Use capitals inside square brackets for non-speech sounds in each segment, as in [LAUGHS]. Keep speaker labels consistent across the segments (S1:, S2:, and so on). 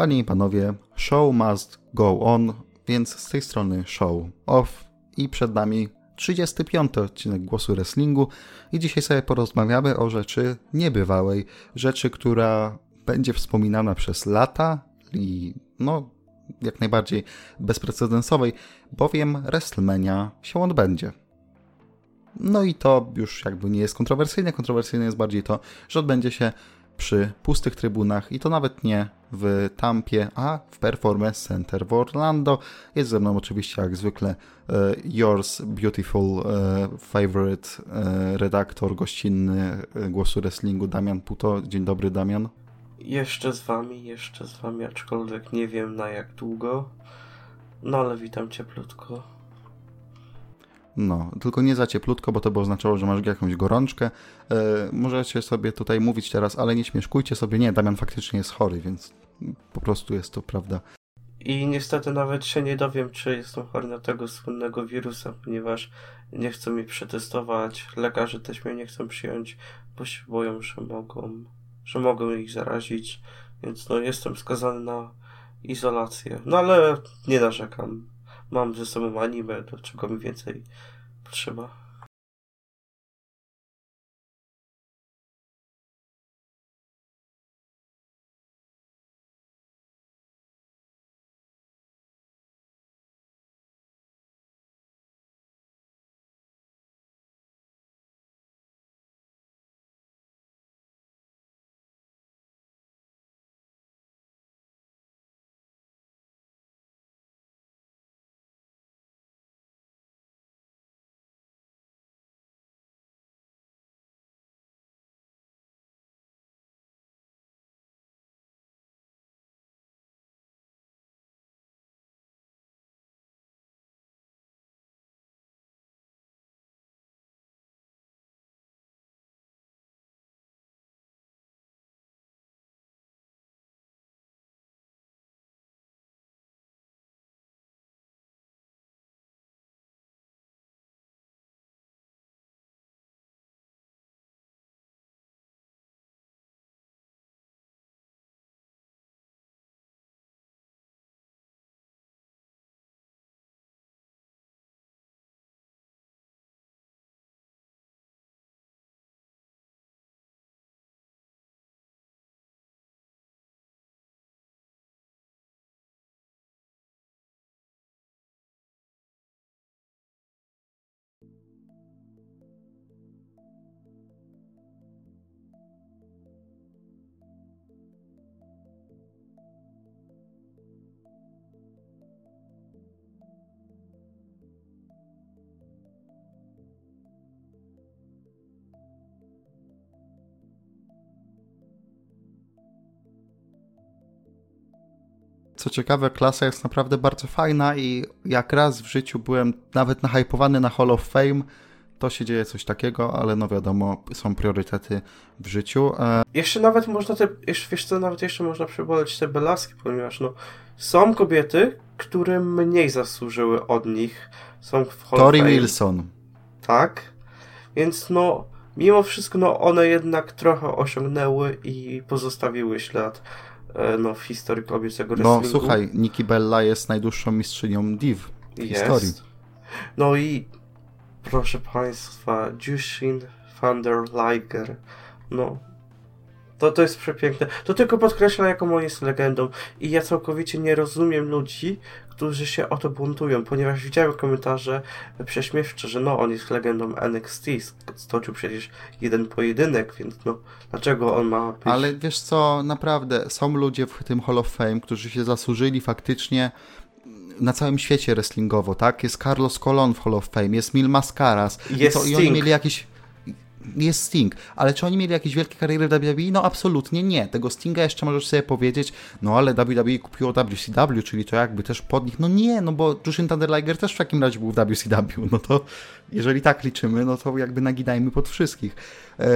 S1: Panie i panowie, show must go on, więc z tej strony show off i przed nami 35 odcinek Głosu Wrestlingu i dzisiaj sobie porozmawiamy o rzeczy niebywałej, rzeczy, która będzie wspominana przez lata i no jak najbardziej bezprecedensowej, bowiem WrestleMania się odbędzie. No i to już jakby nie jest kontrowersyjne, kontrowersyjne jest bardziej to, że odbędzie się przy pustych trybunach i to nawet nie w Tampie, a w Performance Center w Orlando. Jest ze mną oczywiście jak zwykle e, yours beautiful e, favorite e, redaktor gościnny Głosu Wrestlingu Damian Puto. Dzień dobry Damian.
S2: Jeszcze z wami, jeszcze z wami, aczkolwiek nie wiem na jak długo. No ale witam cieplutko.
S1: No, tylko nie za cieplutko, bo to by oznaczało, że masz jakąś gorączkę. E, możecie sobie tutaj mówić teraz, ale nie śmieszkujcie sobie. Nie, Damian faktycznie jest chory, więc po prostu jest to prawda.
S2: I niestety nawet się nie dowiem, czy jestem chory na tego słynnego wirusa, ponieważ nie chcą mi przetestować. Lekarze też mnie nie chcą przyjąć, bo się boją, że mogą, że mogą ich zarazić. Więc no jestem skazany na izolację. No ale nie narzekam. Mam ze sobą anime, do czego mi więcej potrzeba.
S1: Co ciekawe, klasa jest naprawdę bardzo fajna i jak raz w życiu byłem nawet nahypowany na Hall of Fame, to się dzieje coś takiego, ale no wiadomo, są priorytety w życiu.
S2: E... Jeszcze nawet można te, jeszcze, wiesz co, nawet jeszcze można przywołać te belaski, ponieważ no, są kobiety, które mniej zasłużyły od nich. Są w Hall
S1: Tori Wilson.
S2: Tak. Więc no, mimo wszystko, no one jednak trochę osiągnęły i pozostawiły ślad. E, no, w historii kobiecego no, wrestlingu.
S1: No słuchaj, Nikki Bella jest najdłuższą mistrzynią div w jest. historii.
S2: No i proszę Państwa, Jushin Thunder Liger. No, to, to jest przepiękne. To tylko podkreśla, jaką on jest legendą. I ja całkowicie nie rozumiem ludzi, którzy się o to buntują, ponieważ widziałem komentarze prześmiewcze, że no, on jest legendą NXT, stoczył przecież jeden pojedynek, więc no, dlaczego on ma być...
S1: Ale wiesz co, naprawdę, są ludzie w tym Hall of Fame, którzy się zasłużyli faktycznie na całym świecie wrestlingowo, tak? Jest Carlos Colon w Hall of Fame, jest Mil Mascaras.
S2: Jest
S1: I, to, I oni mieli jakieś jest Sting, ale czy oni mieli jakieś wielkie kariery w WWE? No absolutnie nie. Tego Stinga jeszcze możesz sobie powiedzieć, no ale WWE kupiło WCW, czyli to jakby też pod nich. No nie, no bo Jushin Thunder Liger też w takim razie był w WCW. No to jeżeli tak liczymy, no to jakby naginajmy pod wszystkich. Eee,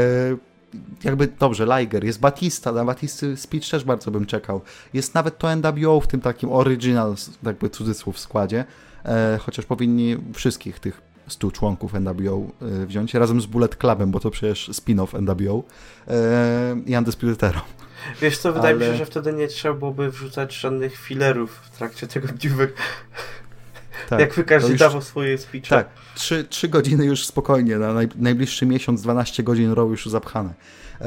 S1: jakby dobrze, Liger, jest Batista, na Batisty speech też bardzo bym czekał. Jest nawet to NWO w tym takim original, jakby cudzysłów składzie, eee, chociaż powinni wszystkich tych 100 członków NWO e, wziąć, razem z Bullet Clubem, bo to przecież spin-off NWO e, i Undisputed Era.
S2: Wiesz co, wydaje Ale... mi się, że wtedy nie trzeba byłoby wrzucać żadnych filerów w trakcie tego dziwek. Tak, Jakby każdy już, dawał swoje speeche.
S1: Tak, trzy, trzy godziny już spokojnie, na naj, najbliższy miesiąc, 12 godzin row już zapchane. E,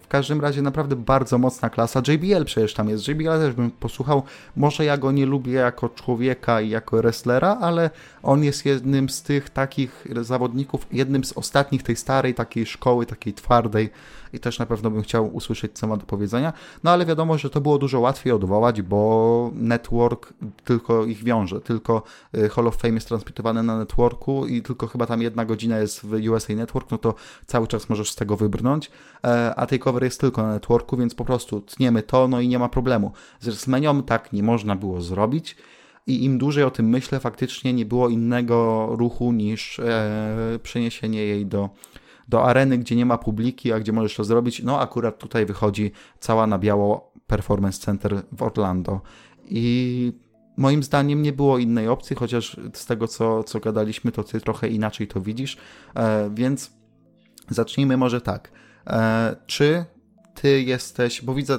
S1: w każdym razie naprawdę bardzo mocna klasa. JBL przecież tam jest. JBL też bym posłuchał. Może ja go nie lubię jako człowieka i jako wrestlera, ale on jest jednym z tych takich zawodników, jednym z ostatnich tej starej takiej szkoły, takiej twardej i też na pewno bym chciał usłyszeć, co ma do powiedzenia. No ale wiadomo, że to było dużo łatwiej odwołać, bo network tylko ich wiąże, tylko y, Hall of Fame jest transmitowane na networku i tylko chyba tam jedna godzina jest w USA Network, no to cały czas możesz z tego wybrnąć, e, a tej cover jest tylko na networku, więc po prostu tniemy to, no i nie ma problemu. Z WrestleManią tak nie można było zrobić i im dłużej o tym myślę, faktycznie nie było innego ruchu niż e, przeniesienie jej do do areny, gdzie nie ma publiki, a gdzie możesz to zrobić. No akurat tutaj wychodzi cała na biało Performance Center w Orlando. I moim zdaniem nie było innej opcji, chociaż z tego, co, co gadaliśmy, to ty trochę inaczej to widzisz. E, więc zacznijmy może tak. E, czy ty jesteś, bo widzę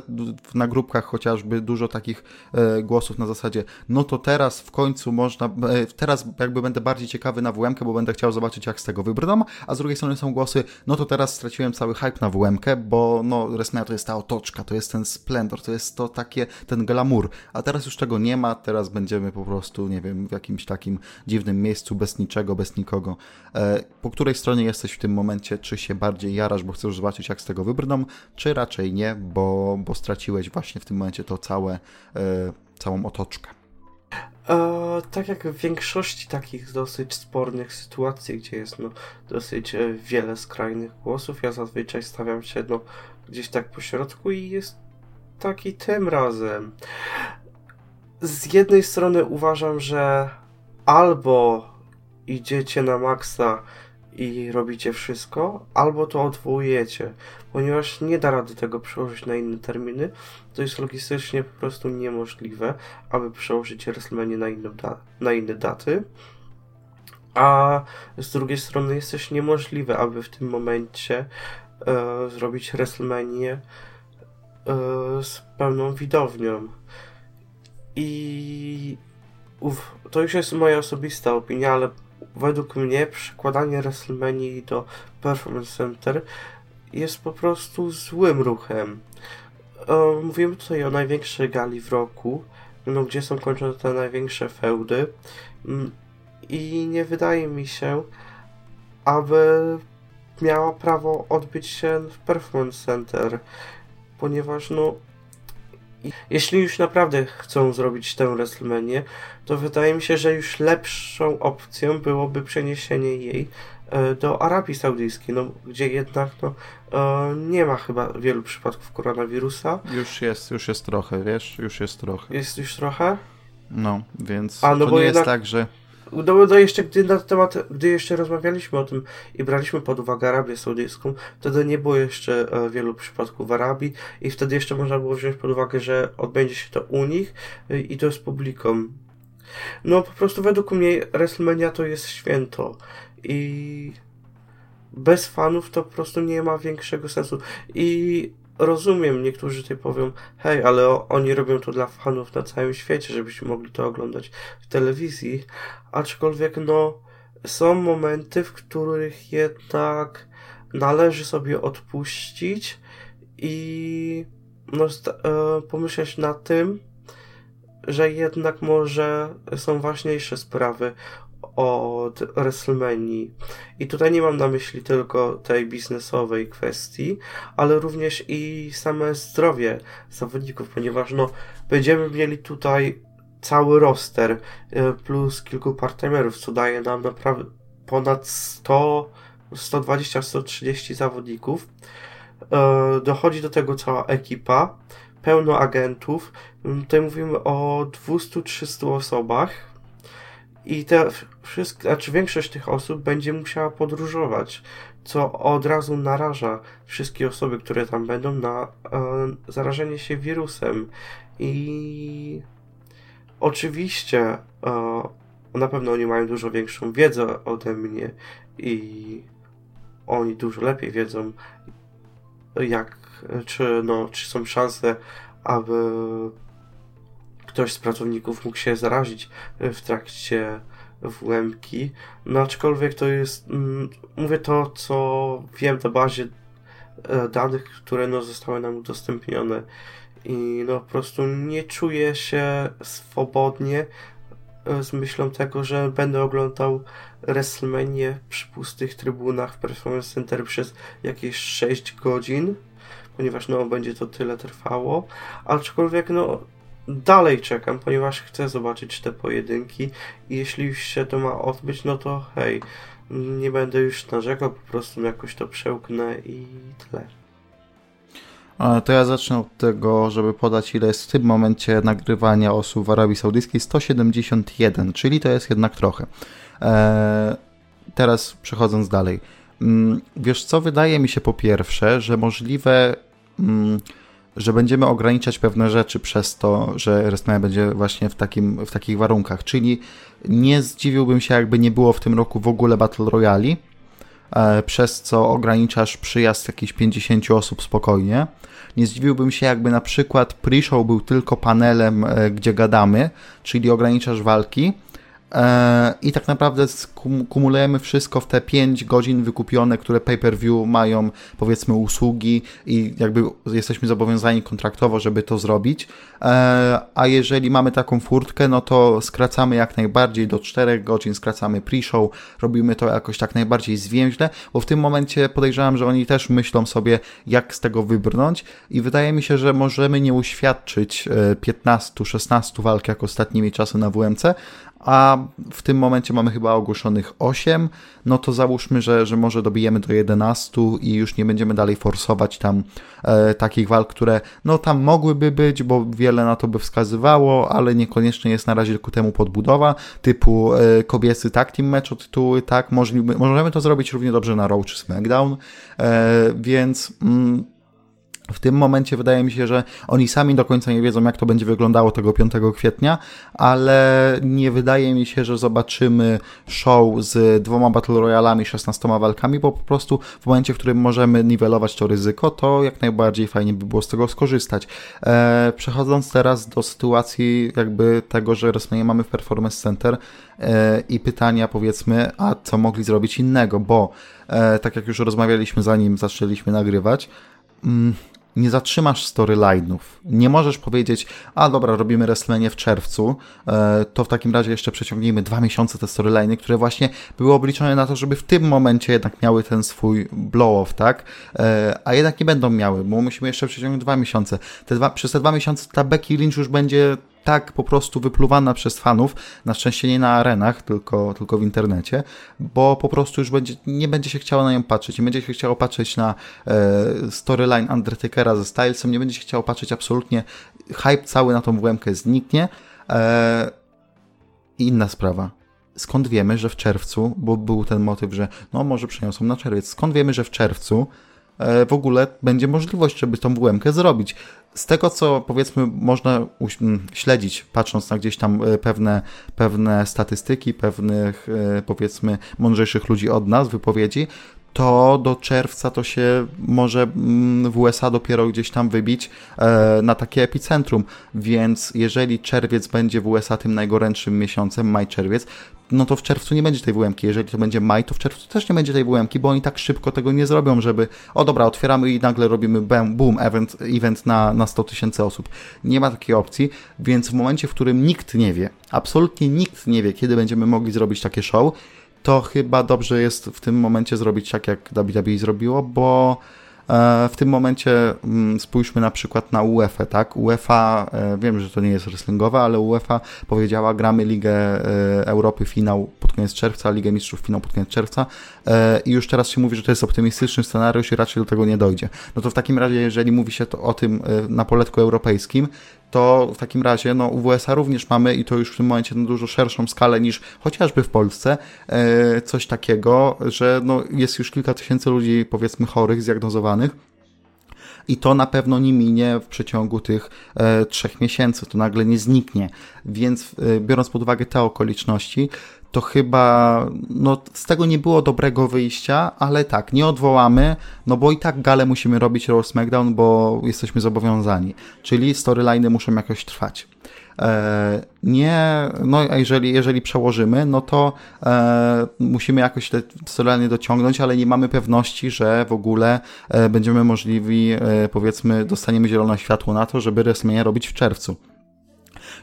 S1: na grupkach chociażby dużo takich e, głosów na zasadzie, no to teraz w końcu można, e, teraz jakby będę bardziej ciekawy na WM, bo będę chciał zobaczyć jak z tego wybrną, a z drugiej strony są głosy, no to teraz straciłem cały hype na WM, bo no WrestleMania to jest ta otoczka, to jest ten splendor, to jest to takie, ten glamour, a teraz już tego nie ma, teraz będziemy po prostu, nie wiem, w jakimś takim dziwnym miejscu, bez niczego, bez nikogo. E, po której stronie jesteś w tym momencie, czy się bardziej jarasz, bo chcesz zobaczyć jak z tego wybrną, czy raczej raczej nie, bo, bo straciłeś właśnie w tym momencie to całe, e, całą otoczkę.
S2: E, tak jak w większości takich dosyć spornych sytuacji, gdzie jest no, dosyć e, wiele skrajnych głosów, ja zazwyczaj stawiam się no, gdzieś tak po środku i jest taki tym razem. Z jednej strony uważam, że albo idziecie na maksa i robicie wszystko, albo to odwołujecie, ponieważ nie da rady tego przełożyć na inne terminy. To jest logistycznie po prostu niemożliwe, aby przełożyć WrestleMania na, inne da na inne daty. A z drugiej strony jest też niemożliwe, aby w tym momencie e, zrobić WrestleMania e, z pełną widownią. I uf, to już jest moja osobista opinia, ale według mnie przekładanie WrestleMania do Performance Center jest po prostu złym ruchem. E, mówimy tutaj o największej gali w roku, no, gdzie są kończone te największe feudy mm, i nie wydaje mi się, aby miała prawo odbyć się w Performance Center, ponieważ no jeśli już naprawdę chcą zrobić tę WrestleMania, to wydaje mi się, że już lepszą opcją byłoby przeniesienie jej e, do Arabii Saudyjskiej, no, gdzie jednak no, e, nie ma chyba wielu przypadków koronawirusa.
S1: Już jest, już jest trochę, wiesz, już jest trochę.
S2: Jest już trochę?
S1: No, więc A, no to nie jednak... jest tak, że
S2: no, no jeszcze gdy na temat, gdy jeszcze rozmawialiśmy o tym i braliśmy pod uwagę Arabię Saudyjską, wtedy nie było jeszcze e, wielu przypadków w Arabii i wtedy jeszcze można było wziąć pod uwagę, że odbędzie się to u nich e, i to z publiką. No po prostu według mnie WrestleMania to jest święto i bez fanów to po prostu nie ma większego sensu. I rozumiem, niektórzy tutaj powią, hej, ale oni robią to dla fanów na całym świecie, żebyśmy mogli to oglądać w telewizji, aczkolwiek no, są momenty, w których jednak należy sobie odpuścić i no, e, pomyśleć na tym, że jednak może są ważniejsze sprawy od WrestleMania. I tutaj nie mam na myśli tylko tej biznesowej kwestii, ale również i same zdrowie zawodników, ponieważ no, będziemy mieli tutaj cały roster e, plus kilku partnerów, co daje nam naprawdę ponad 100, 120-130 zawodników. E, dochodzi do tego cała ekipa, pełno agentów. Tutaj mówimy o 200-300 osobach i te wszystkie, znaczy większość tych osób będzie musiała podróżować, co od razu naraża wszystkie osoby, które tam będą na e, zarażenie się wirusem. I oczywiście e, na pewno oni mają dużo większą wiedzę ode mnie i oni dużo lepiej wiedzą, jak, czy, no, czy są szanse, aby ktoś z pracowników mógł się zarazić w trakcie WM-ki. No aczkolwiek to jest, mm, mówię to, co wiem na bazie e, danych, które no, zostały nam udostępnione i no po prostu nie czuję się swobodnie e, z myślą tego, że będę oglądał WrestleMania przy pustych trybunach w Performance Center przez jakieś 6 godzin, ponieważ no będzie to tyle trwało, aczkolwiek no dalej czekam, ponieważ chcę zobaczyć te pojedynki i jeśli się to ma odbyć, no to hej, nie będę już narzekał, po prostu jakoś to przełknę i tyle.
S1: To ja zacznę od tego, żeby podać ile jest w tym momencie nagrywania osób w Arabii Saudyjskiej. 171, czyli to jest jednak trochę. Eee, teraz przechodząc dalej. Mm, wiesz co, wydaje mi się po pierwsze, że możliwe... Mm, że będziemy ograniczać pewne rzeczy przez to, że WrestleMania będzie właśnie w, takim, w takich warunkach. Czyli nie zdziwiłbym się, jakby nie było w tym roku w ogóle Battle Royale, przez co ograniczasz przyjazd jakichś 50 osób spokojnie. Nie zdziwiłbym się, jakby na przykład pre-show był tylko panelem, e, gdzie gadamy, czyli ograniczasz walki, I tak naprawdę kumulujemy wszystko w te 5 godzin wykupione, które pay-per-view mają, powiedzmy, usługi i jakby jesteśmy zobowiązani kontraktowo, żeby to zrobić. E, a jeżeli mamy taką furtkę, no to skracamy jak najbardziej do 4 godzin, skracamy pre-show, robimy to jakoś tak najbardziej zwięźle, bo w tym momencie podejrzewam, że oni też myślą sobie, jak z tego wybrnąć i wydaje mi się, że możemy nie uświadczyć 15-16 e, walk jak ostatnimi czasy na WMC, a w tym momencie mamy chyba ogłoszonych 8, no to załóżmy, że, że może dobijemy do 11 i już nie będziemy dalej forsować tam e, takich walk, które no tam mogłyby być, bo wiele na to by wskazywało, ale niekoniecznie jest na razie ku temu podbudowa, typu e, kobiecy tag team mecz o tytuły, tak, możliby, możemy to zrobić równie dobrze na Raw czy SmackDown, e, więc... Mm, w tym momencie wydaje mi się, że oni sami do końca nie wiedzą, jak to będzie wyglądało tego 5 kwietnia, ale nie wydaje mi się, że zobaczymy show z dwoma Battle Royalami, 16 walkami, bo po prostu w momencie, w którym możemy niwelować to ryzyko, to jak najbardziej fajnie by było z tego skorzystać. Eee, przechodząc teraz do sytuacji jakby tego, że WrestleMania mamy w Performance Center e, i pytania powiedzmy, a co mogli zrobić innego, bo e, tak jak już rozmawialiśmy zanim zaczęliśmy nagrywać, mm, nie zatrzymasz storyline'ów. Nie możesz powiedzieć, a dobra, robimy WrestleMania w czerwcu, e, to w takim razie jeszcze przeciągnijmy dwa miesiące te storyline'y, które właśnie były obliczone na to, żeby w tym momencie jednak miały ten swój blow-off, tak? E, a jednak nie będą miały, bo musimy jeszcze przeciągnąć dwa miesiące. Te dwa, przez te dwa miesiące ta Becky Lynch już będzie tak po prostu wypluwana przez fanów, na szczęście nie na arenach, tylko, tylko w internecie, bo po prostu już będzie, nie będzie się chciało na nią patrzeć, nie będzie się chciało patrzeć na e, storyline Undertakera ze Stylesem, nie będzie się chciało patrzeć absolutnie, hype cały na tą WM zniknie. E, inna sprawa. Skąd wiemy, że w czerwcu, bo był ten motyw, że no może przeniosą na czerwiec, skąd wiemy, że w czerwcu e, w ogóle będzie możliwość, żeby tą WM zrobić z tego, co powiedzmy można śledzić, patrząc na gdzieś tam e, pewne, pewne statystyki, pewnych e, powiedzmy mądrzejszych ludzi od nas, wypowiedzi, to do czerwca to się może mm, w USA dopiero gdzieś tam wybić e, na takie epicentrum, więc jeżeli czerwiec będzie w USA tym najgorętszym miesiącem, maj-czerwiec, no to w czerwcu nie będzie tej WM-ki. Jeżeli to będzie maj, to w czerwcu też nie będzie tej WM-ki, bo oni tak szybko tego nie zrobią, żeby o dobra, otwieramy i nagle robimy boom, boom event, event na, na 100 tysięcy osób. Nie ma takiej opcji, więc w momencie, w którym nikt nie wie, absolutnie nikt nie wie, kiedy będziemy mogli zrobić takie show, to chyba dobrze jest w tym momencie zrobić tak, jak WWE zrobiło, bo e, w tym momencie mm, spójrzmy na przykład na UEFA, tak? UEFA, e, wiem, że to nie jest wrestlingowe, ale UEFA powiedziała, gramy Ligę e, Europy finał koniec czerwca, Ligę Mistrzów finał pod koniec czerwca i już teraz się mówi, że to jest optymistyczny scenariusz i raczej do tego nie dojdzie. No to w takim razie, jeżeli mówi się to o tym na poletku europejskim, to w takim razie no, u WSA również mamy i to już w tym momencie na dużo szerszą skalę niż chociażby w Polsce e, coś takiego, że no, jest już kilka tysięcy ludzi powiedzmy chorych, zdiagnozowanych i to na pewno nie minie w przeciągu tych e, trzech miesięcy, to nagle nie zniknie. Więc e, biorąc pod uwagę te okoliczności, to chyba no, z tego nie było dobrego wyjścia, ale tak, nie odwołamy, no bo i tak galę musimy robić Raw SmackDown, bo jesteśmy zobowiązani. Czyli storyliny muszą jakoś trwać. E, nie, no a jeżeli, jeżeli przełożymy, no to e, musimy jakoś te storyline dociągnąć, ale nie mamy pewności, że w ogóle e, będziemy możliwi, e, powiedzmy, dostaniemy zielone światło na to, żeby WrestleMania robić w czerwcu.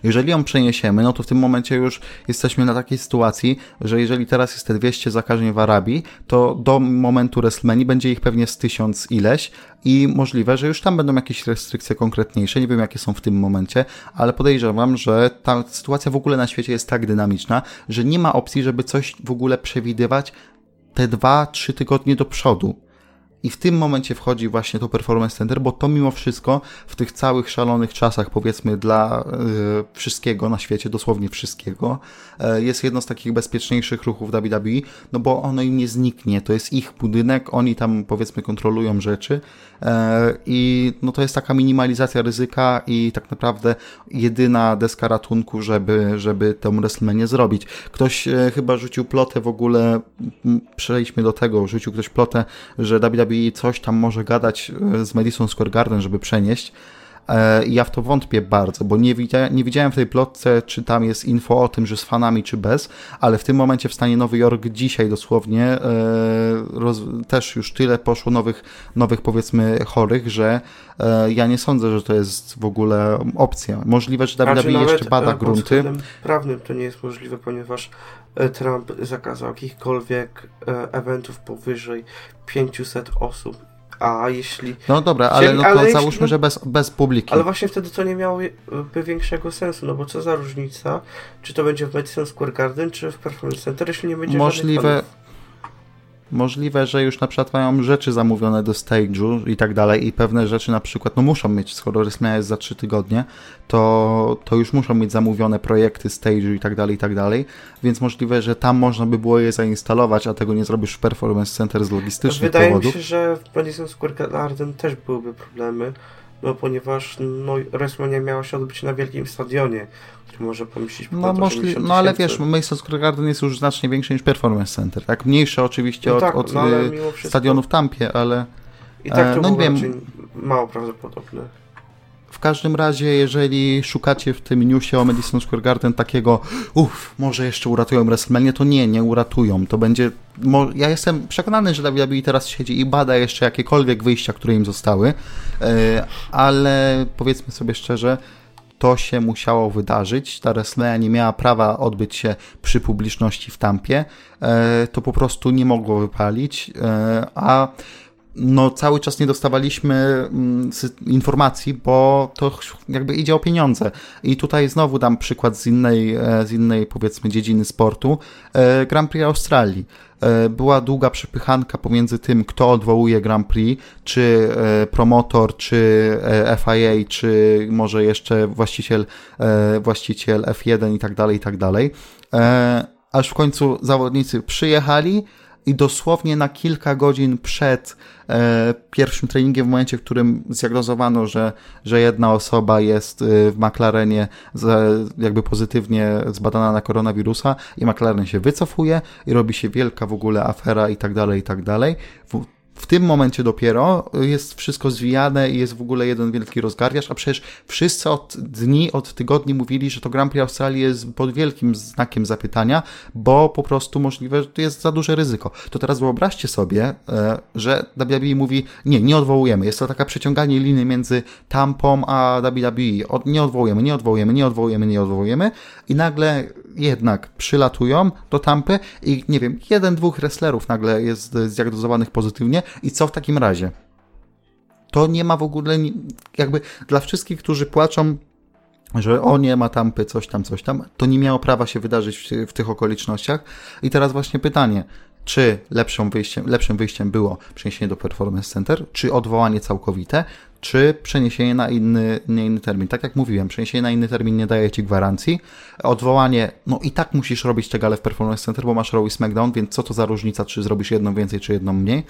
S1: Jeżeli ją przeniesiemy, no to w tym momencie już jesteśmy na takiej sytuacji, że jeżeli teraz jest te 200 zakażeń w Arabii, to do momentu WrestleMania będzie ich pewnie z tysiąc ileś i możliwe, że już tam będą jakieś restrykcje konkretniejsze. Nie wiem, jakie są w tym momencie, ale podejrzewam, że ta sytuacja w ogóle na świecie jest tak dynamiczna, że nie ma opcji, żeby coś w ogóle przewidywać te dwa, trzy tygodnie do przodu. I w tym momencie wchodzi właśnie to Performance Center, bo to mimo wszystko w tych całych szalonych czasach, powiedzmy, dla y, wszystkiego na świecie, dosłownie wszystkiego, y, jest jedno z takich bezpieczniejszych ruchów WWE, no bo ono im nie zniknie. To jest ich budynek, oni tam powiedzmy kontrolują rzeczy i no to jest taka minimalizacja ryzyka i tak naprawdę jedyna deska ratunku, żeby, żeby tę WrestleMania zrobić. Ktoś chyba rzucił plotę w ogóle, przejdźmy do tego, rzucił ktoś plotę, że WWE coś tam może gadać e, z Madison Square Garden, żeby przenieść. E, ja w to wątpię bardzo, bo nie, widziałem, nie widziałem w tej plotce, czy tam jest info o tym, że z fanami, czy bez, ale w tym momencie w stanie Nowy Jork dzisiaj dosłownie e, roz, też już tyle poszło nowych, nowych powiedzmy chorych, że ja nie sądzę, że to jest w ogóle opcja. Możliwe, że WWE znaczy, jeszcze bada grunty.
S2: prawnym to nie jest możliwe, ponieważ Trump zakazał jakichkolwiek eventów powyżej 500 osób. A jeśli.
S1: No dobra, ale, no to ale załóżmy, jeśli, no, że bez, bez publiki.
S2: Ale właśnie wtedy to nie miałoby większego sensu, no bo co za różnica, czy to będzie w Madison Square Garden, czy w Performance Center, jeśli nie będzie
S1: Możliwe, Możliwe, że już na przykład mają rzeczy zamówione do stage'u i tak dalej i pewne rzeczy na przykład, no muszą mieć, skoro WrestleMania jest za 3 tygodnie, to, to już muszą mieć zamówione projekty stage'u i tak dalej, i tak dalej, więc możliwe, że tam można by było je zainstalować, a tego nie zrobisz w Performance Center z logistycznych
S2: Wydaje
S1: powodów.
S2: Wydaje mi się, że w Madison Square Garden też byłyby problemy, no ponieważ no, WrestleMania miała się odbyć na wielkim stadionie, który może pomieścić
S1: No, możli- no ale wiesz, Madison Square Garden jest już znacznie większy niż Performance Center, tak? Mniejsze oczywiście no od, tak, od no, y, stadionu w Tampie, ale...
S2: I tak to e, no, nie wiem, mało prawdopodobne.
S1: Każdym razie, jeżeli szukacie w tym newsie o Madison Square Garden takiego, uff, może jeszcze uratują WrestleMania, to nie, nie uratują. To będzie. Ja jestem przekonany, że WWE teraz siedzi i bada jeszcze jakiekolwiek wyjścia, które im zostały, e, ale powiedzmy sobie szczerze, to się musiało wydarzyć. Ta WrestleMania nie miała prawa odbyć się przy publiczności w Tampie. E, to po prostu nie mogło wypalić, e, a no cały czas nie dostawaliśmy mm, informacji, bo to jakby idzie o pieniądze. I tutaj znowu dam przykład z innej, e, z innej powiedzmy dziedziny sportu, e, Grand Prix Australii. E, była długa przepychanka pomiędzy tym, kto odwołuje Grand Prix, czy promotor, czy FIA, czy może jeszcze właściciel, właściciel F1 i tak dalej, i tak dalej. Aż w końcu zawodnicy przyjechali, i dosłownie na kilka godzin przed e, pierwszym treningiem, w momencie, w którym zdiagnozowano, że, że jedna osoba jest e, w McLarenie z, jakby pozytywnie zbadana na koronawirusa i McLaren się wycofuje i robi się wielka w ogóle afera i tak dalej, i tak dalej. W tym momencie dopiero jest wszystko zwijane i jest w ogóle jeden wielki rozgardiasz, a przecież wszyscy od dni, od tygodni mówili, że to Grand Prix Australii jest pod wielkim znakiem zapytania, bo po prostu możliwe, że to jest za duże ryzyko. To teraz wyobraźcie sobie, e, że WWE mówi, nie, nie odwołujemy. Jest to taka przeciąganie liny między Tampą a WWE. Nie odwołujemy, nie odwołujemy, nie odwołujemy, nie odwołujemy i nagle jednak przylatują do Tampy i nie wiem, jeden, dwóch wrestlerów nagle jest zdiagnozowanych pozytywnie i co w takim razie? To nie ma w ogóle, jakby dla wszystkich, którzy płaczą, że o nie ma tampy, coś tam, coś tam, to nie miało prawa się wydarzyć w, w tych okolicznościach. I teraz właśnie pytanie, czy lepszym wyjściem, lepszym wyjściem było przeniesienie do Performance Center, czy odwołanie całkowite, czy przeniesienie na inny, nie inny termin. Tak jak mówiłem, przeniesienie na inny termin nie daje Ci gwarancji. Odwołanie, no i tak musisz robić te gale w Performance Center, bo masz Raw i SmackDown, więc co to za różnica, czy zrobisz jedną więcej, czy jedną mniej.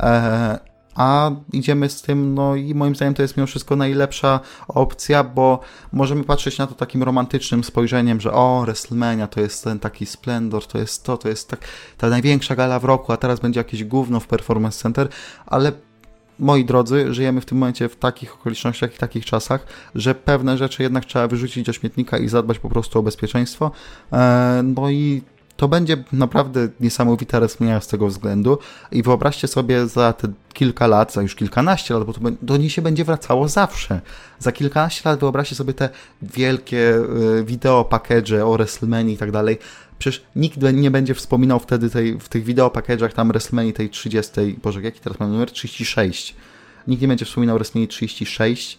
S1: Eee, a idziemy z tym, no i moim zdaniem to jest mimo wszystko najlepsza opcja, bo możemy patrzeć na to takim romantycznym spojrzeniem, że o, WrestleMania to jest ten taki splendor, to jest to, to jest tak, ta największa gala w roku, a teraz będzie jakieś gówno w Performance Center, ale moi drodzy, żyjemy w tym momencie w takich okolicznościach i takich czasach, że pewne rzeczy jednak trzeba wyrzucić do śmietnika i zadbać po prostu o bezpieczeństwo. E, no i to będzie naprawdę niesamowita WrestleMania z tego względu i wyobraźcie sobie za te kilka lat, za już kilkanaście lat, bo to do niej się będzie wracało zawsze. Za kilkanaście lat wyobraźcie sobie te wielkie y, wideo package o WrestleMania i tak dalej. Przecież nikt nie będzie wspominał wtedy tej, w tych wideo package'ach tam WrestleMania tej 30, boże, jaki teraz mam numer? 36. Nikt nie będzie wspominał WrestleMania 36, e,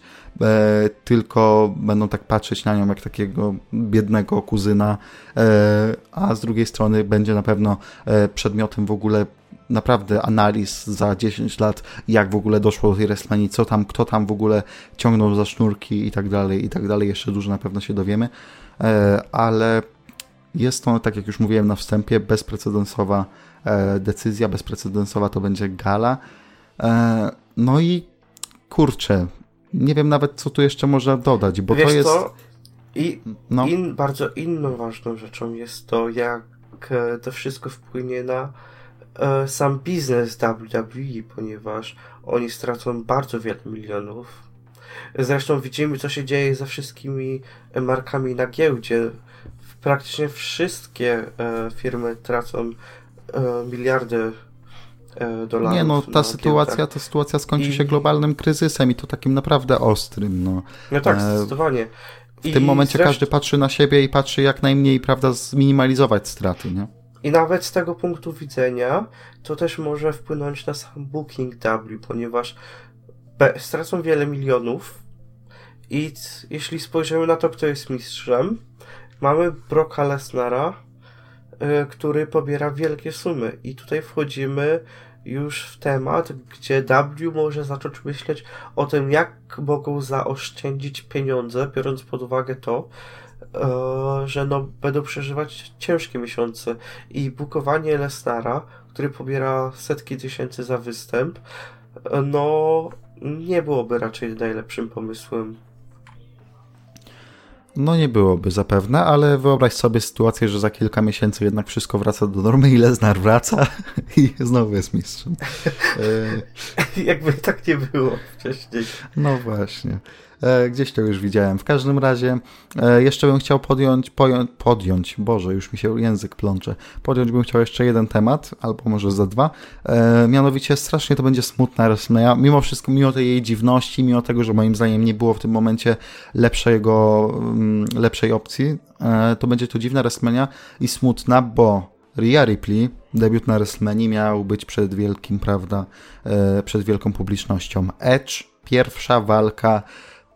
S1: tylko będą tak patrzeć na nią jak takiego biednego kuzyna, e, a z drugiej strony będzie na pewno e, przedmiotem w ogóle naprawdę analiz za 10 lat, jak w ogóle doszło do tej WrestleMania, co tam, kto tam w ogóle ciągnął za sznurki i tak dalej, i tak dalej. Jeszcze dużo na pewno się dowiemy, e, ale jest to, tak jak już mówiłem na wstępie, bezprecedensowa e, decyzja, bezprecedensowa to będzie gala. E, no i kurczę, nie wiem nawet, co tu jeszcze można dodać, bo
S2: Wiesz
S1: to jest.
S2: Co? I no. in, bardzo inną ważną rzeczą jest to, jak e, to wszystko wpłynie na e, sam biznes WWE, ponieważ oni stracą bardzo wiele milionów. Zresztą widzimy, co się dzieje ze wszystkimi markami na giełdzie. Praktycznie wszystkie e, firmy tracą e, miliardy E, dolarów.
S1: Nie no, ta sytuacja, ta sytuacja skończy I... się globalnym kryzysem i to takim naprawdę ostrym. No,
S2: no tak, e, zdecydowanie.
S1: W I tym momencie zresztą... każdy patrzy na siebie i patrzy jak najmniej, prawda, zminimalizować straty, nie?
S2: I nawet z tego punktu widzenia to też może wpłynąć na sam Booking W, ponieważ stracą wiele milionów i jeśli spojrzymy na to, kto jest mistrzem, mamy Brocka Lesnara, y, który pobiera wielkie sumy i tutaj wchodzimy już w temat, gdzie W może zacząć myśleć o tym, jak mogą zaoszczędzić pieniądze, biorąc pod uwagę to, e, że no, będą przeżywać ciężkie miesiące i bukowanie Lesnara, który pobiera setki tysięcy za występ, e, no nie byłoby raczej najlepszym pomysłem.
S1: No nie byłoby zapewne, ale wyobraź sobie sytuację, że za kilka miesięcy jednak wszystko wraca do normy [LAUGHS] i Lesnar wraca [LAUGHS] i znowu jest mistrzem. [LAUGHS]
S2: Jakby tak nie było wcześniej.
S1: No właśnie. E, gdzieś to już widziałem. W każdym razie e, jeszcze bym chciał podjąć, podjąć, Boże, już mi się język plącze, podjąć bym chciał jeszcze jeden temat, albo może za dwa. E, mianowicie strasznie to będzie smutna WrestleMania, mimo wszystko, mimo tej jej dziwności, mimo tego, że moim zdaniem nie było w tym momencie lepszego, mm, lepszej opcji, to będzie to dziwna WrestleMania i smutna, bo Rhea Ripley, debiut na WrestleMania miał być przed wielkim, prawda, przed wielką publicznością. Edge, pierwsza walka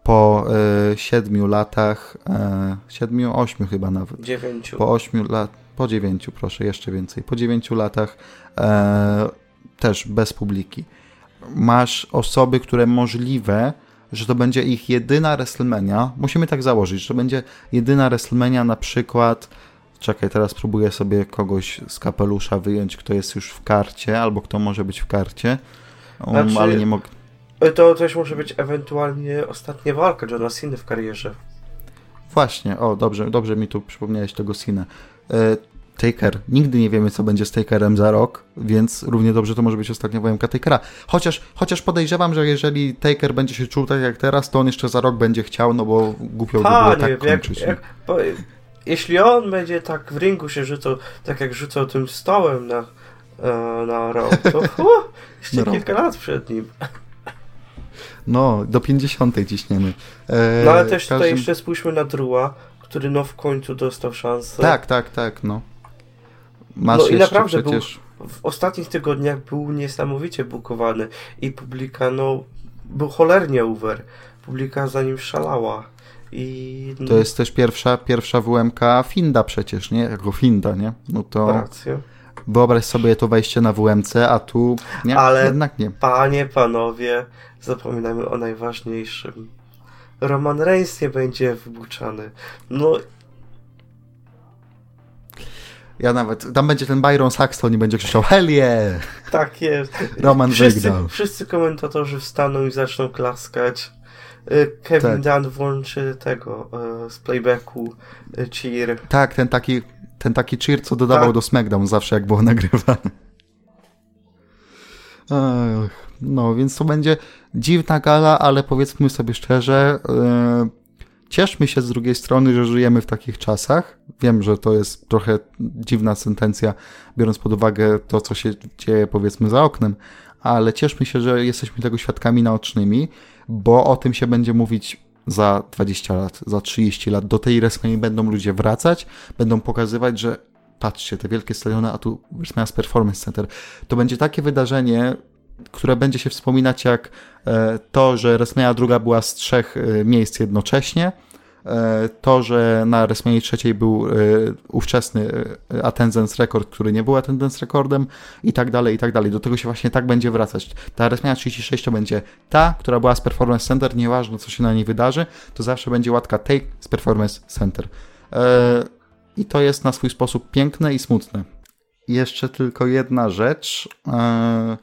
S1: po y, siedmiu latach, y, siedmiu, ośmiu chyba nawet.
S2: Dziewięciu.
S1: Po ośmiu lat, po dziewięciu, proszę, jeszcze więcej. Po dziewięciu latach y, też bez publiki. Masz osoby, które możliwe, że to będzie ich jedyna WrestleMania. Musimy tak założyć, że to będzie jedyna WrestleMania na przykład. Czekaj, teraz próbuję sobie kogoś z kapelusza wyjąć, kto jest już w karcie, albo kto może być w karcie. Um, znaczy... Ale nie mogę.
S2: To też może być ewentualnie ostatnia walka Johna Cena w karierze.
S1: Właśnie, o, dobrze, dobrze mi tu przypomniałeś tego Cena. E, Taker. Nigdy nie wiemy, co będzie z Takerem za rok, więc równie dobrze to może być ostatnia wojenka Takera. Chociaż, chociaż podejrzewam, że jeżeli Taker będzie się czuł tak jak teraz, to on jeszcze za rok będzie chciał, no bo głupio by było tak kończyć. Jak, jak, bo,
S2: jeśli on będzie tak w ringu się rzucał, tak jak rzucał tym stołem na, e, na rok, to [LAUGHS] uh, jeszcze kilka lat przed nim.
S1: No, do 50 ciśniemy.
S2: E, no ale też każdym... tutaj jeszcze spójrzmy na Drua, który no w końcu dostał szansę.
S1: Tak, tak, tak, no.
S2: Masz no i naprawdę przecież... był, w ostatnich tygodniach był niesamowicie bukowany i publika, no, był cholernie over. Publika za nim szalała. I...
S1: To jest też pierwsza, pierwsza WMK Finda przecież, nie? Jako Finda, nie? No to... Rację. Wyobraź sobie to wejście na WMC, a tu nie,
S2: Ale
S1: jednak nie.
S2: Panie, panowie, zapominamy o najważniejszym. Roman Reigns nie będzie wybuczany. No.
S1: Ja nawet, tam będzie ten Byron Saxton i będzie krzyczał hell yeah!
S2: Tak jest.
S1: Roman
S2: wszyscy,
S1: wygrał.
S2: wszyscy komentatorzy wstaną i zaczną klaskać. Y, Kevin
S1: Tak.
S2: Dunn włączy tego y, z playbacku y, cheer.
S1: Tak, ten taki, ten taki cheer, co dodawał
S2: Tak.
S1: do SmackDown zawsze, jak było [LAUGHS] nagrywane. Ech, no, więc to będzie dziwna gala, ale powiedzmy sobie szczerze, e, cieszmy się z drugiej strony, że żyjemy w takich czasach. Wiem, że to jest trochę dziwna sentencja, biorąc pod uwagę to, co się dzieje powiedzmy za oknem, ale cieszmy się, że jesteśmy tego świadkami naocznymi, bo o tym się będzie mówić za 20 lat, za 30 lat. Do tej WrestleMania będą ludzie wracać, będą pokazywać, że patrzcie, te wielkie stadiony, a tu WrestleMania Performance Center. To będzie takie wydarzenie, które będzie się wspominać jak e, to, że WrestleMania druga była z trzech e, miejsc jednocześnie, to, że na WrestleMania trzeciej był e, ówczesny e, attendance rekord, który nie był attendance rekordem i tak dalej, i tak dalej. Do tego się właśnie tak będzie wracać. Ta WrestleMania 36 to będzie ta, która była z Performance Center, nieważne co się na niej wydarzy, to zawsze będzie łatka tej z Performance Center. E, I to jest na swój sposób piękne i smutne. Jeszcze tylko jedna rzecz. E,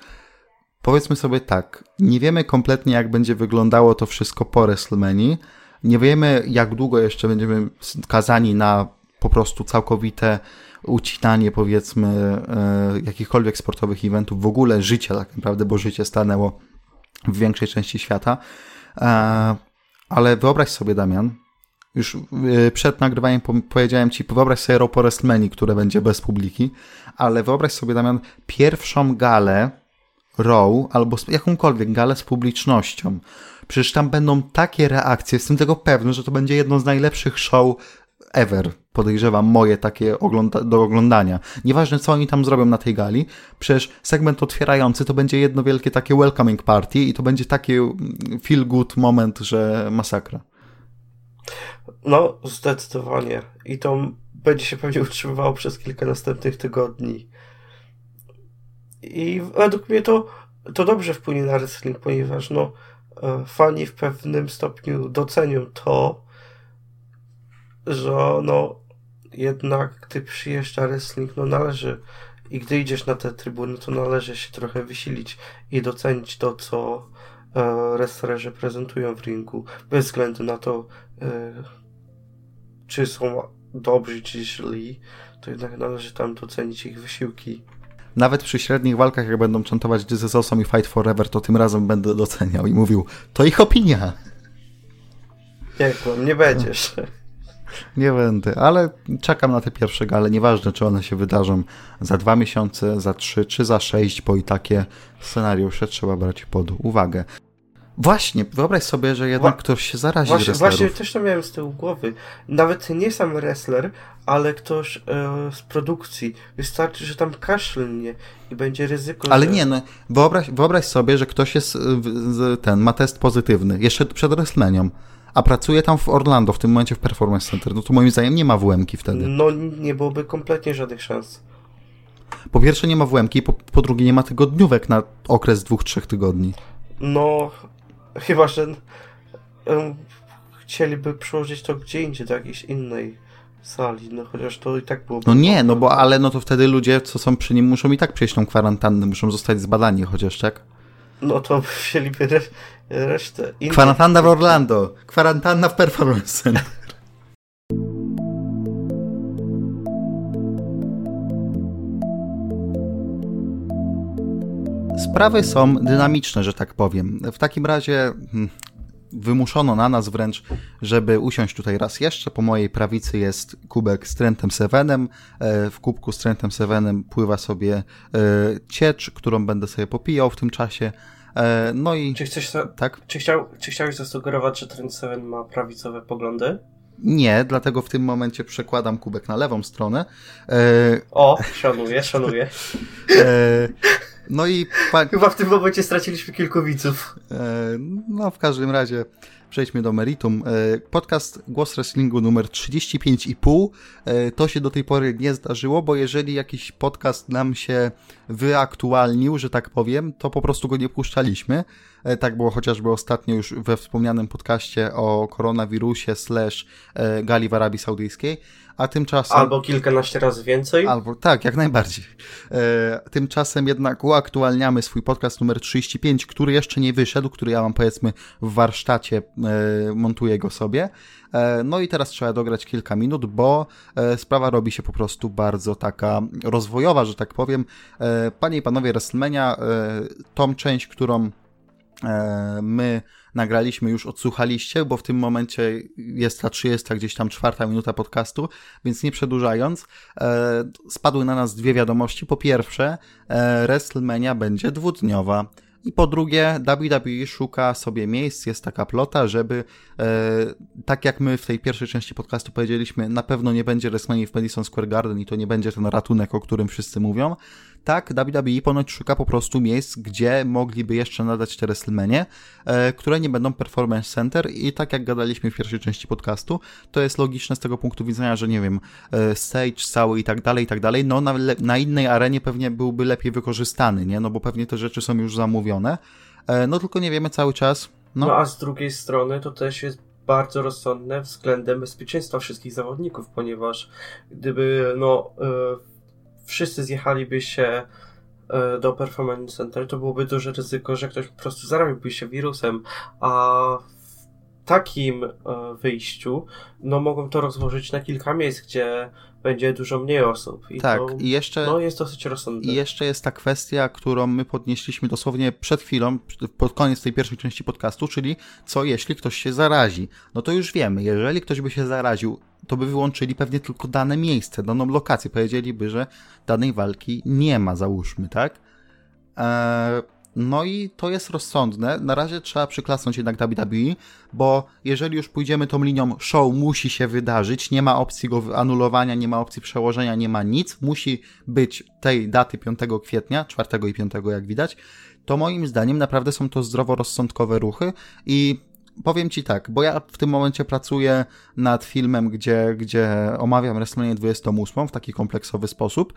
S1: powiedzmy sobie tak, nie wiemy kompletnie jak będzie wyglądało to wszystko po WrestleMania. Nie wiemy jak długo jeszcze będziemy skazani na po prostu całkowite ucinanie powiedzmy e, jakichkolwiek sportowych eventów, w ogóle życia tak naprawdę, bo życie stanęło w większej części świata. E, ale wyobraź sobie Damian, już e, przed nagrywaniem po- powiedziałem ci, wyobraź sobie Raw po WrestleMania, które będzie bez publiki, ale wyobraź sobie Damian pierwszą galę Raw albo jakąkolwiek galę z publicznością. Przecież tam będą takie reakcje, jestem tego pewny, że to będzie jedno z najlepszych show ever. Podejrzewam moje takie ogląda- do oglądania. Nieważne co oni tam zrobią na tej gali, przecież segment otwierający to będzie jedno wielkie takie welcoming party i to będzie taki mm, feel good moment, że masakra.
S2: No, zdecydowanie. I to będzie się pewnie utrzymywało przez kilka następnych tygodni. I według mnie to, to dobrze wpłynie na wrestling, ponieważ no, fani w pewnym stopniu docenią to, że no, jednak gdy przyjeżdża wrestling, no należy i gdy idziesz na te trybuny, to należy się trochę wysilić i docenić to, co e, wrestlerzy prezentują w ringu, bez względu na to, e, czy są dobrzy, czy źli, to jednak należy tam docenić ich wysiłki.
S1: Nawet przy średnich walkach, jak będą chantować This is awesome i Fight Forever, to tym razem będę doceniał i mówił, to ich opinia.
S2: To? Nie będziesz.
S1: Nie będę, ale czekam na te pierwsze gale. Nieważne, czy one się wydarzą za dwa miesiące, za trzy, czy za sześć, bo i takie scenariusze trzeba brać pod uwagę. Właśnie, wyobraź sobie, że jednak
S2: Wła-
S1: ktoś się zarazi
S2: Właśnie,
S1: wrestlerów.
S2: właśnie też to miałem z tyłu głowy. Nawet nie sam wrestler, ale ktoś e, z produkcji. Wystarczy, że tam kaszlnie i będzie ryzyko,
S1: Ale
S2: że...
S1: nie, no, wyobraź, wyobraź sobie, że ktoś jest, w- z- ten, ma test pozytywny, jeszcze przed WrestleManią, a pracuje tam w Orlando, w tym momencie w Performance Center, no to moim zdaniem nie ma WM-ki wtedy.
S2: No nie byłoby kompletnie żadnych szans.
S1: Po pierwsze nie ma WM-ki, po, po drugie nie ma tygodniówek na okres dwóch, trzech tygodni.
S2: No, chyba, że em, chcieliby przełożyć to gdzie indziej, do jakiejś innej sali, no chociaż to i tak byłoby...
S1: No nie, no bo ale no to wtedy ludzie, co są przy nim, muszą i tak przejść tą kwarantannę, muszą zostać zbadani chociaż, tak?
S2: No to [LAUGHS] wzięliby re resztę innych.
S1: Kwarantanna w Orlando, kwarantanna w Performance Sprawy są dynamiczne, że tak powiem. W takim razie hmm, wymuszono na nas wręcz, żeby usiąść tutaj raz jeszcze. Po mojej prawicy jest kubek z Trentem Sevenem. E, W kubku z Trentem Sevenem pływa sobie e, ciecz, którą będę sobie popijał w tym czasie. E, No i
S2: Czy, chcesz,
S1: tak?
S2: czy, chciał, czy chciałeś zasugerować, że Trend Seven ma prawicowe poglądy?
S1: Nie, dlatego w tym momencie przekładam kubek na lewą stronę. E,
S2: O, szanuję, szanuję. [LAUGHS]
S1: e, no i pa,
S2: Chyba w tym momencie straciliśmy kilku widzów.
S1: e, no w każdym razie przejdźmy do meritum. E, podcast Głos Wrestlingu numer 35,5. E, to się do tej pory nie zdarzyło, bo jeżeli jakiś podcast nam się wyaktualnił, że tak powiem, to po prostu go nie puszczaliśmy. E, tak było chociażby ostatnio już we wspomnianym podcaście o koronawirusie slash e, gali w Arabii Saudyjskiej, a tymczasem...
S2: Albo kilkanaście razy więcej.
S1: Albo, tak, jak najbardziej. E, tymczasem jednak uaktualniamy swój podcast numer 35, który jeszcze nie wyszedł, który ja mam powiedzmy w warsztacie, montuję go sobie. No i teraz trzeba dograć kilka minut, bo sprawa robi się po prostu bardzo taka rozwojowa, że tak powiem. Panie i panowie WrestleMania, tą część, którą my nagraliśmy, już odsłuchaliście, bo w tym momencie jest ta 30 gdzieś tam czwarta minuta podcastu, więc nie przedłużając, spadły na nas dwie wiadomości. Po pierwsze, WrestleMania będzie dwudniowa. I po drugie, WWE szuka sobie miejsc, jest taka plota, żeby, e, tak jak my w tej pierwszej części podcastu powiedzieliśmy, na pewno nie będzie WrestleMania w Madison Square Garden i to nie będzie ten ratunek, o którym wszyscy mówią, tak, WWE ponoć szuka po prostu miejsc, gdzie mogliby jeszcze nadać te WrestleMania, e, które nie będą Performance Center i tak jak gadaliśmy w pierwszej części podcastu, to jest logiczne z tego punktu widzenia, że nie wiem, e, stage cały i tak dalej, i tak dalej, no na, na innej arenie pewnie byłby lepiej wykorzystany, nie, no bo pewnie te rzeczy są już zamówione, e, no tylko nie wiemy cały czas.
S2: No. no a z drugiej strony to też jest bardzo rozsądne względem bezpieczeństwa wszystkich zawodników, ponieważ gdyby no wszyscy zjechaliby się e, do Performance Center, to byłoby duże ryzyko, że ktoś po prostu zarabiłby się wirusem, a w takim e, wyjściu, no mogą to rozłożyć na kilka miejsc, gdzie będzie dużo mniej osób. I
S1: tak,
S2: to,
S1: i jeszcze.
S2: No, jest dosyć rozsądne.
S1: I jeszcze jest ta kwestia, którą my podnieśliśmy dosłownie przed chwilą, pod koniec tej pierwszej części podcastu, czyli co jeśli ktoś się zarazi. No to już wiemy, jeżeli ktoś by się zaraził, to by wyłączyli pewnie tylko dane miejsce, daną lokację. Powiedzieliby, że danej walki nie ma, załóżmy, tak? Eee no i to jest rozsądne. Na razie trzeba przyklasnąć jednak WWE, bo jeżeli już pójdziemy tą linią show musi się wydarzyć, nie ma opcji go anulowania, nie ma opcji przełożenia, nie ma nic, musi być tej daty 5 kwietnia, 4 i 5 jak widać, to moim zdaniem naprawdę są to zdroworozsądkowe ruchy i powiem ci tak, bo ja w tym momencie pracuję nad filmem, gdzie, gdzie omawiam WrestleMania 28 w taki kompleksowy sposób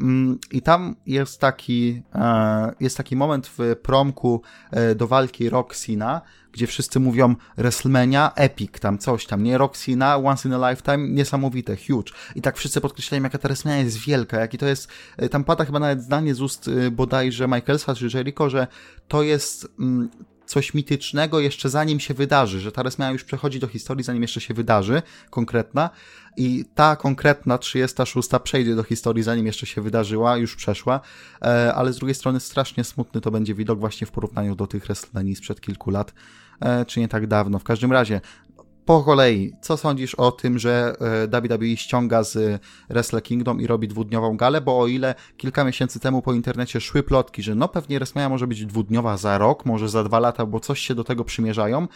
S1: mm, i tam jest taki, e, jest taki moment w promku e, do walki Roxina, gdzie wszyscy mówią WrestleMania, epic, tam coś tam, nie? Roxina, once in a lifetime, niesamowite, huge. I tak wszyscy podkreślają, jaka ta WrestleMania jest wielka, jaki to jest, e, tam pada chyba nawet zdanie z ust bodajże Michaelsa czy Jericho, że to jest mm, coś mitycznego jeszcze zanim się wydarzy, że ta WrestleMania już przechodzi do historii, zanim jeszcze się wydarzy, konkretna. I ta konkretna 36 przejdzie do historii, zanim jeszcze się wydarzyła, już przeszła, e, ale z drugiej strony strasznie smutny to będzie widok właśnie w porównaniu do tych WrestleMania sprzed kilku lat, e, czy nie tak dawno. W każdym razie, po kolei, co sądzisz o tym, że e, WWE ściąga z Wrestle Kingdom i robi dwudniową galę? Bo o ile kilka miesięcy temu po internecie szły plotki, że no pewnie WrestleMania może być dwudniowa za rok, może za dwa lata, bo coś się do tego przymierzają,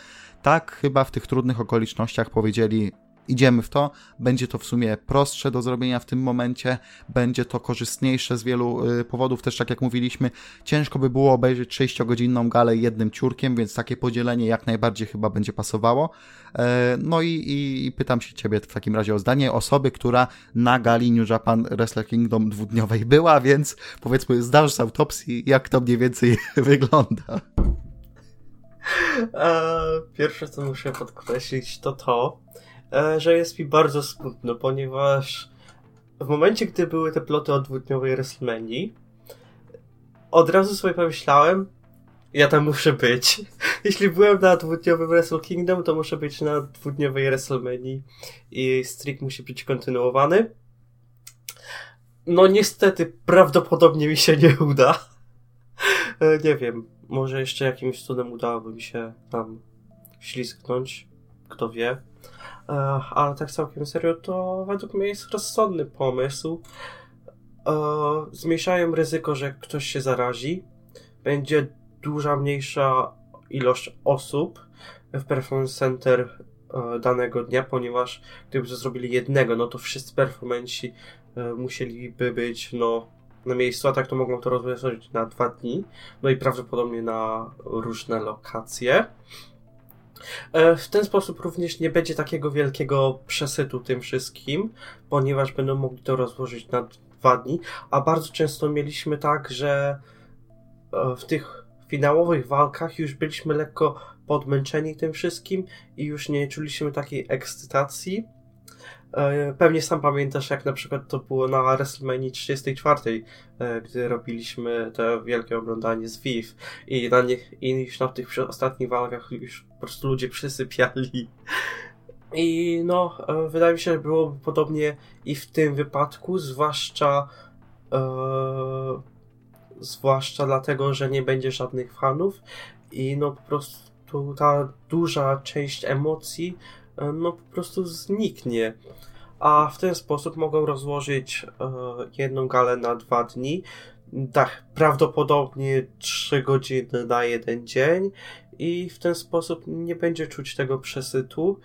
S1: tak chyba w tych trudnych okolicznościach powiedzieli idziemy w to. Będzie to w sumie prostsze do zrobienia w tym momencie, będzie to korzystniejsze z wielu y, powodów. Też tak jak mówiliśmy, ciężko by było obejrzeć 6-godzinną galę jednym ciurkiem, więc takie podzielenie jak najbardziej chyba będzie pasowało. E, no i, i, pytam się Ciebie w takim razie o zdanie osoby, która na gali New Japan Wrestle Kingdom dwudniowej była, więc powiedzmy zdasz z autopsji, jak to mniej więcej [LAUGHS] wygląda.
S2: Pierwsze, co muszę podkreślić, to to, E, że jest mi bardzo smutno, ponieważ w momencie, gdy były te ploty o dwudniowej WrestleMania, od razu sobie pomyślałem, ja tam muszę być. [LAUGHS] Jeśli byłem na dwudniowym Wrestle Kingdom, to muszę być na dwudniowej WrestleMania i streak musi być kontynuowany. No niestety, prawdopodobnie mi się nie uda. [LAUGHS] E, nie wiem, może jeszcze jakimś cudem udałoby mi się tam ślizgnąć, kto wie. E, ale tak całkiem serio, to według mnie jest rozsądny pomysł. E, zmniejszają ryzyko, że ktoś się zarazi. Będzie duża, mniejsza ilość osób w Performance Center e, danego dnia, ponieważ gdyby to zrobili jednego, no to wszyscy performanci musieliby być no, na miejscu, a tak to mogą to rozwiązać na dwa dni, no i prawdopodobnie na różne lokacje. E, w ten sposób również nie będzie takiego wielkiego przesytu tym wszystkim, ponieważ będą mogli to rozłożyć na dwa dni, a bardzo często mieliśmy tak, że e, w tych finałowych walkach już byliśmy lekko podmęczeni tym wszystkim i już nie czuliśmy takiej ekscytacji. E, pewnie sam pamiętasz, jak na przykład to było na WrestleMania 34, e, gdy robiliśmy to wielkie oglądanie z Viv i na nich, i już na tych ostatnich walkach już po prostu ludzie przysypiali. I no, e, wydaje mi się, że było podobnie i w tym wypadku, zwłaszcza e, zwłaszcza dlatego, że nie będzie żadnych fanów i no po prostu ta duża część emocji no po prostu zniknie. A w ten sposób mogą rozłożyć e, jedną galę na dwa dni. Tak, prawdopodobnie trzy godziny na jeden dzień i w ten sposób nie będzie czuć tego przesytu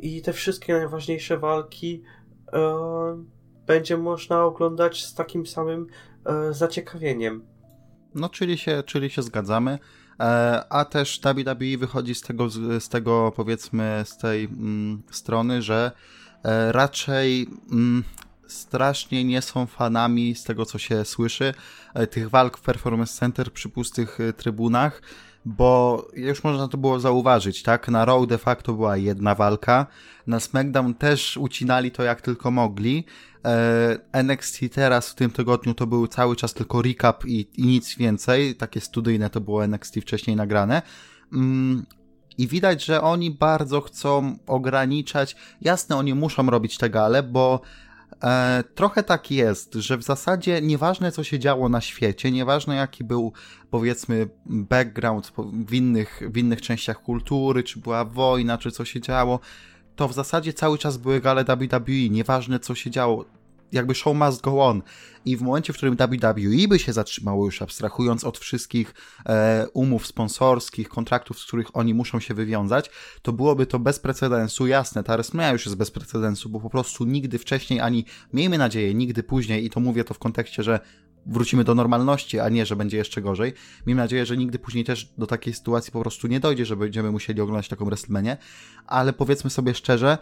S2: i te wszystkie najważniejsze walki e, będzie można oglądać z takim samym e, zaciekawieniem.
S1: No, czyli się, czyli się zgadzamy. E, a też WWE wychodzi z tego, z tego powiedzmy, z tej mm, strony, że e, raczej mm, strasznie nie są fanami z tego, co się słyszy, e, tych walk w Performance Center przy pustych trybunach bo już można to było zauważyć, tak? Na Raw de facto była jedna walka, na SmackDown też ucinali to jak tylko mogli. E, NXT teraz w tym tygodniu to był cały czas tylko recap i, i nic więcej, takie studyjne to było NXT wcześniej nagrane. Mm, i widać, że oni bardzo chcą ograniczać. Jasne, oni muszą robić te gale, bo E, trochę tak jest, że w zasadzie nieważne co się działo na świecie, nieważne jaki był powiedzmy background w innych, w innych częściach kultury, czy była wojna, czy co się działo, to w zasadzie cały czas były gale WWE, nieważne co się działo jakby show must go on. I w momencie, w którym WWE by się zatrzymało już abstrahując od wszystkich e, umów sponsorskich, kontraktów, z których oni muszą się wywiązać, to byłoby to bez precedensu. Jasne, ta WrestleMania już jest bez precedensu, bo po prostu nigdy wcześniej, ani miejmy nadzieję, nigdy później, i to mówię to w kontekście, że wrócimy do normalności, a nie, że będzie jeszcze gorzej. Miejmy nadzieję, że nigdy później też do takiej sytuacji po prostu nie dojdzie, że będziemy musieli oglądać taką WrestleManię, ale powiedzmy sobie szczerze,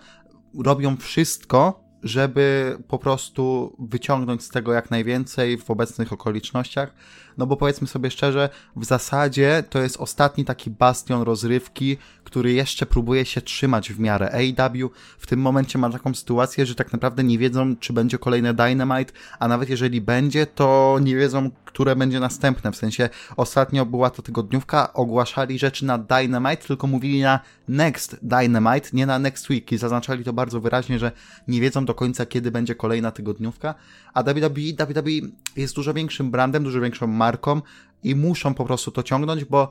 S1: robią wszystko, żeby po prostu wyciągnąć z tego jak najwięcej w obecnych okolicznościach. No bo powiedzmy sobie szczerze, w zasadzie to jest ostatni taki bastion rozrywki, który jeszcze próbuje się trzymać w miarę. AEW w tym momencie ma taką sytuację, że tak naprawdę nie wiedzą, czy będzie kolejne Dynamite, a nawet jeżeli będzie, to nie wiedzą, które będzie następne. W sensie ostatnio była to tygodniówka, ogłaszali rzeczy na Dynamite, tylko mówili na Next Dynamite, nie na Next Week i zaznaczali to bardzo wyraźnie, że nie wiedzą do końca, kiedy będzie kolejna tygodniówka, a WWE, WWE jest dużo większym brandem, dużo większą marką i muszą po prostu to ciągnąć, bo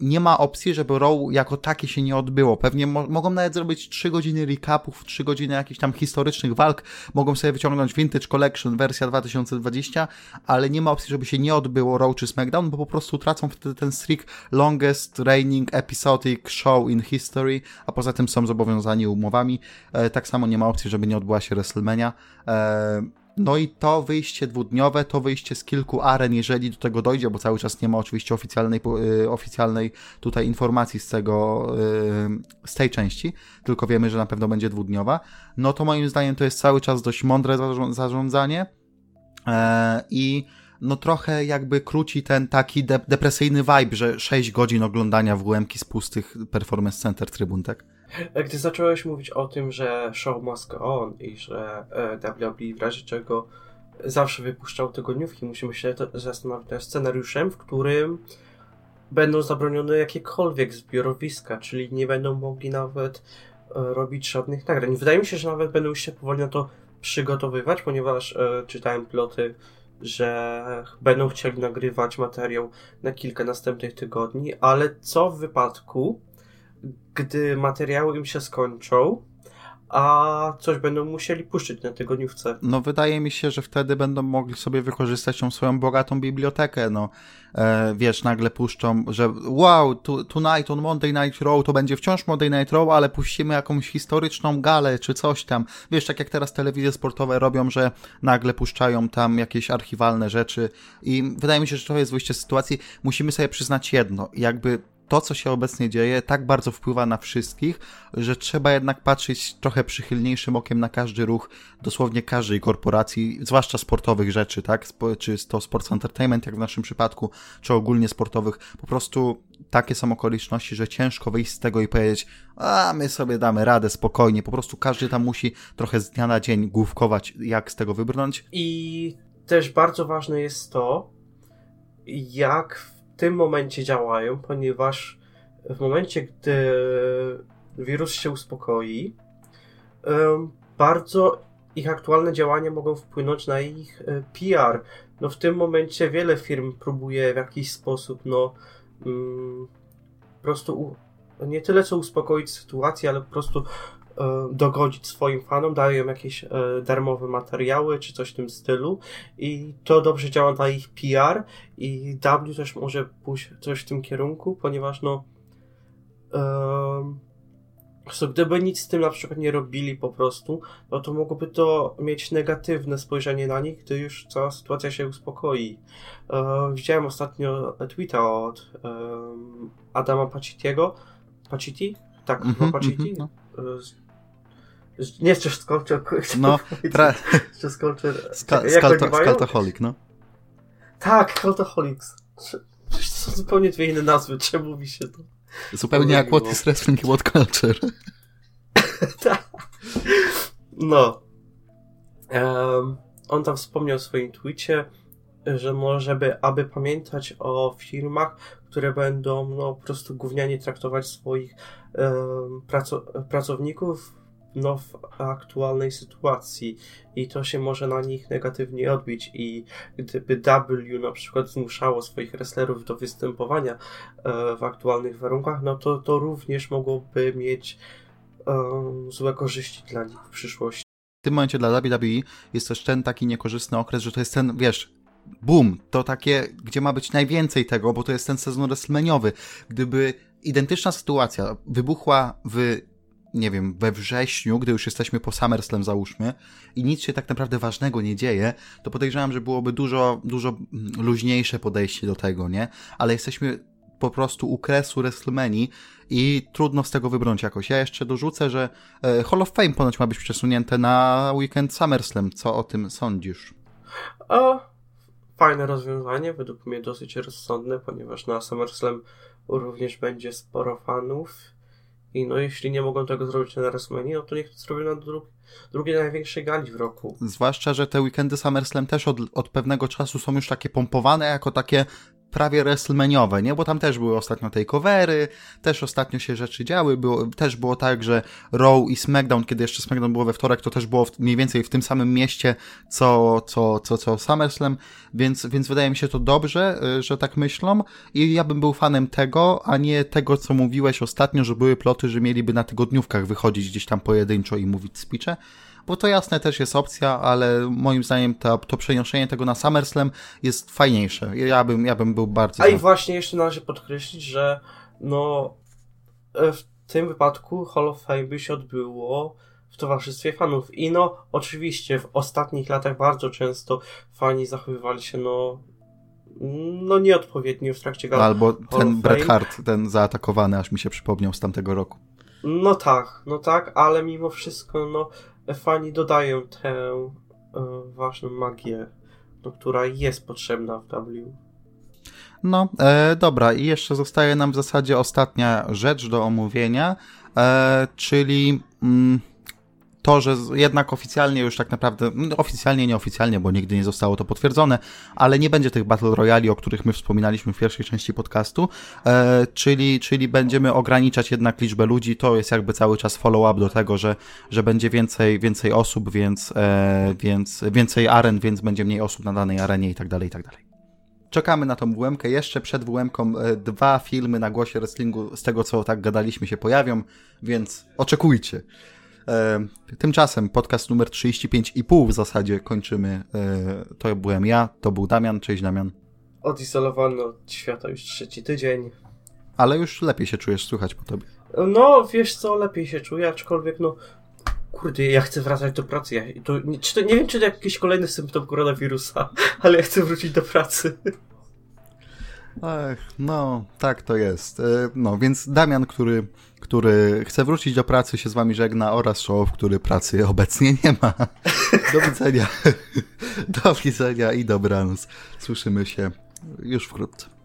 S1: nie ma opcji, żeby Raw jako takie się nie odbyło. Pewnie mo mogą nawet zrobić 3 godziny recapów, 3 godziny jakichś tam historycznych walk, mogą sobie wyciągnąć Vintage Collection wersja 2020, ale nie ma opcji, żeby się nie odbyło Raw czy SmackDown, bo po prostu tracą wtedy ten streak longest reigning episodic show in history, a poza tym są zobowiązani umowami. E, tak samo nie ma opcji, żeby nie odbyła się WrestleMania. E, no i to wyjście dwudniowe, to wyjście z kilku aren, jeżeli do tego dojdzie, bo cały czas nie ma oczywiście oficjalnej, y, oficjalnej tutaj informacji z tego, y, z tej części, tylko wiemy, że na pewno będzie dwudniowa, no to moim zdaniem to jest cały czas dość mądre zarządzanie e, i no trochę jakby króci ten taki de depresyjny vibe, że 6 godzin oglądania w WM-ki z pustych Performance Center trybun, tak?
S2: Gdy zacząłeś mówić o tym, że show must go on i że WWE w razie czego zawsze wypuszczał tygodniówki, musimy się zastanowić nad scenariuszem, w którym będą zabronione jakiekolwiek zbiorowiska, czyli nie będą mogli nawet e, robić żadnych nagrań. Wydaje mi się, że nawet będą się powoli na to przygotowywać, ponieważ e, czytałem ploty, że będą chcieli nagrywać materiał na kilka następnych tygodni, ale co w wypadku, gdy materiały im się skończą, a coś będą musieli puszczyć na tygodniówce.
S1: No wydaje mi się, że wtedy będą mogli sobie wykorzystać tą swoją bogatą bibliotekę, no. E, wiesz, nagle puszczą, że wow, to, tonight on Monday Night Raw to będzie wciąż Monday Night Raw, ale puścimy jakąś historyczną galę czy coś tam. Wiesz, tak jak teraz telewizje sportowe robią, że nagle puszczają tam jakieś archiwalne rzeczy i wydaje mi się, że to jest wyjście z sytuacji. Musimy sobie przyznać jedno, jakby to, co się obecnie dzieje, tak bardzo wpływa na wszystkich, że trzeba jednak patrzeć trochę przychylniejszym okiem na każdy ruch dosłownie każdej korporacji, zwłaszcza sportowych rzeczy, tak? Czy to Sports Entertainment, jak w naszym przypadku, czy ogólnie sportowych. Po prostu takie są okoliczności, że ciężko wyjść z tego i powiedzieć, a my sobie damy radę spokojnie. Po prostu każdy tam musi trochę z dnia na dzień główkować, jak z tego wybrnąć.
S2: I też bardzo ważne jest to, jak tym momencie działają, ponieważ w momencie, gdy wirus się uspokoi, bardzo ich aktualne działania mogą wpłynąć na ich e, PR. No w tym momencie wiele firm próbuje w jakiś sposób, no mm, po prostu nie tyle co uspokoić sytuację, ale po prostu dogodzić swoim fanom, dają jakieś e, darmowe materiały czy coś w tym stylu i to dobrze działa na ich PR i W też może pójść coś w tym kierunku, ponieważ no so, gdyby nic z tym na przykład nie robili po prostu, no to mogłoby to mieć negatywne spojrzenie na nich, gdy już cała sytuacja się uspokoi. E, widziałem ostatnio tweeta od Adama Pacitiego. Paciti? Tak, mm -hmm, Paciti? Mm -hmm, no nie jeszcze Sculpture. [LAUGHS]
S1: No, tra...
S2: Sculpture.
S1: Scultaholic, no.
S2: Tak, Cultaholics. Przecież to są zupełnie dwie inne nazwy. Czemu mi się to...
S1: Zupełnie jak What is Wrestling i What Culture. [LAUGHS]
S2: tak. No. Um, on tam wspomniał w swoim tweetie, że może by, aby pamiętać o firmach, które będą no, po prostu gównianie traktować swoich um, praco pracowników no, w aktualnej sytuacji i to się może na nich negatywnie odbić i gdyby W na przykład zmuszało swoich wrestlerów do występowania e, w aktualnych warunkach, no to to również mogłoby mieć um, złe korzyści dla nich w przyszłości.
S1: W tym momencie dla WWE jest też ten taki niekorzystny okres, że to jest ten, wiesz, boom, to takie, gdzie ma być najwięcej tego, bo to jest ten sezon wrestlingowy. Gdyby identyczna sytuacja wybuchła w nie wiem, we wrześniu, gdy już jesteśmy po SummerSlam załóżmy i nic się tak naprawdę ważnego nie dzieje, to podejrzewam, że byłoby dużo, dużo luźniejsze podejście do tego, nie? Ale jesteśmy po prostu u kresu WrestleMania i trudno z tego wybrnąć jakoś. Ja jeszcze dorzucę, że e, Hall of Fame ponoć ma być przesunięte na weekend SummerSlam. Co o tym sądzisz?
S2: O, fajne rozwiązanie, według mnie dosyć rozsądne, ponieważ na SummerSlam również będzie sporo fanów i no jeśli nie mogą tego zrobić na WrestleMania, no to niech to zrobią na dru drugiej największej gali w roku.
S1: Zwłaszcza, że te weekendy SummerSlam też od, od pewnego czasu są już takie pompowane jako takie prawie WrestleManiowe, nie? Bo tam też były ostatnio takeovery, też ostatnio się rzeczy działy, było, też było tak, że Raw i SmackDown, kiedy jeszcze SmackDown było we wtorek, to też było w, mniej więcej w tym samym mieście, co, co, co, co SummerSlam, więc, więc wydaje mi się to dobrze, y, że tak myślą. I ja bym był fanem tego, a nie tego, co mówiłeś ostatnio, że były ploty, że mieliby na tygodniówkach wychodzić gdzieś tam pojedynczo i mówić speeche, bo to jasne też jest opcja, ale moim zdaniem to, to przeniesienie tego na SummerSlam jest fajniejsze. Ja bym, ja bym był bardzo...
S2: A i właśnie jeszcze należy podkreślić, że no e, w tym wypadku Hall of Fame by się odbyło w towarzystwie fanów. I no, oczywiście w ostatnich latach bardzo często fani zachowywali się no no nieodpowiednio w trakcie
S1: gali. Albo ten Bret Hart, ten zaatakowany, aż mi się przypomniał z tamtego roku.
S2: No tak, no tak, ale mimo wszystko, no fani dodają tę e, ważną magię, no, która jest potrzebna w W.
S1: No, e, dobra, i jeszcze zostaje nam w zasadzie ostatnia rzecz do omówienia, e, czyli mm, to, że jednak oficjalnie już tak naprawdę, no, oficjalnie, nieoficjalnie, bo nigdy nie zostało to potwierdzone, ale nie będzie tych Battle Royali, o których my wspominaliśmy w pierwszej części podcastu, e, czyli, czyli będziemy ograniczać jednak liczbę ludzi, to jest jakby cały czas follow-up do tego, że, że będzie więcej, więcej osób, więc, e, więc więcej aren, więc będzie mniej osób na danej arenie i tak dalej, i tak dalej. Czekamy na tą WM. Jeszcze przed WM e, dwa filmy na głosie wrestlingu z tego, co tak gadaliśmy, się pojawią, więc oczekujcie. E, tymczasem podcast numer 35,5 w zasadzie kończymy. E, to byłem ja, to był Damian. Cześć Damian.
S2: Odizolowany od świata już trzeci tydzień.
S1: Ale już lepiej się czujesz, słychać po tobie.
S2: No, wiesz co, lepiej się czuję, aczkolwiek no kurde, ja chcę wracać do pracy. Ja, to, nie, czy to, nie wiem, czy to jakiś kolejny symptom koronawirusa, [LAUGHS] ale ja chcę wrócić do pracy.
S1: Ach, no, tak to jest. E, no, więc Damian, który, który chce wrócić do pracy, się z wami żegna oraz Show, który pracy obecnie nie ma. [LAUGHS] Do widzenia. [LAUGHS] Do widzenia i dobranoc. Słyszymy się już wkrótce.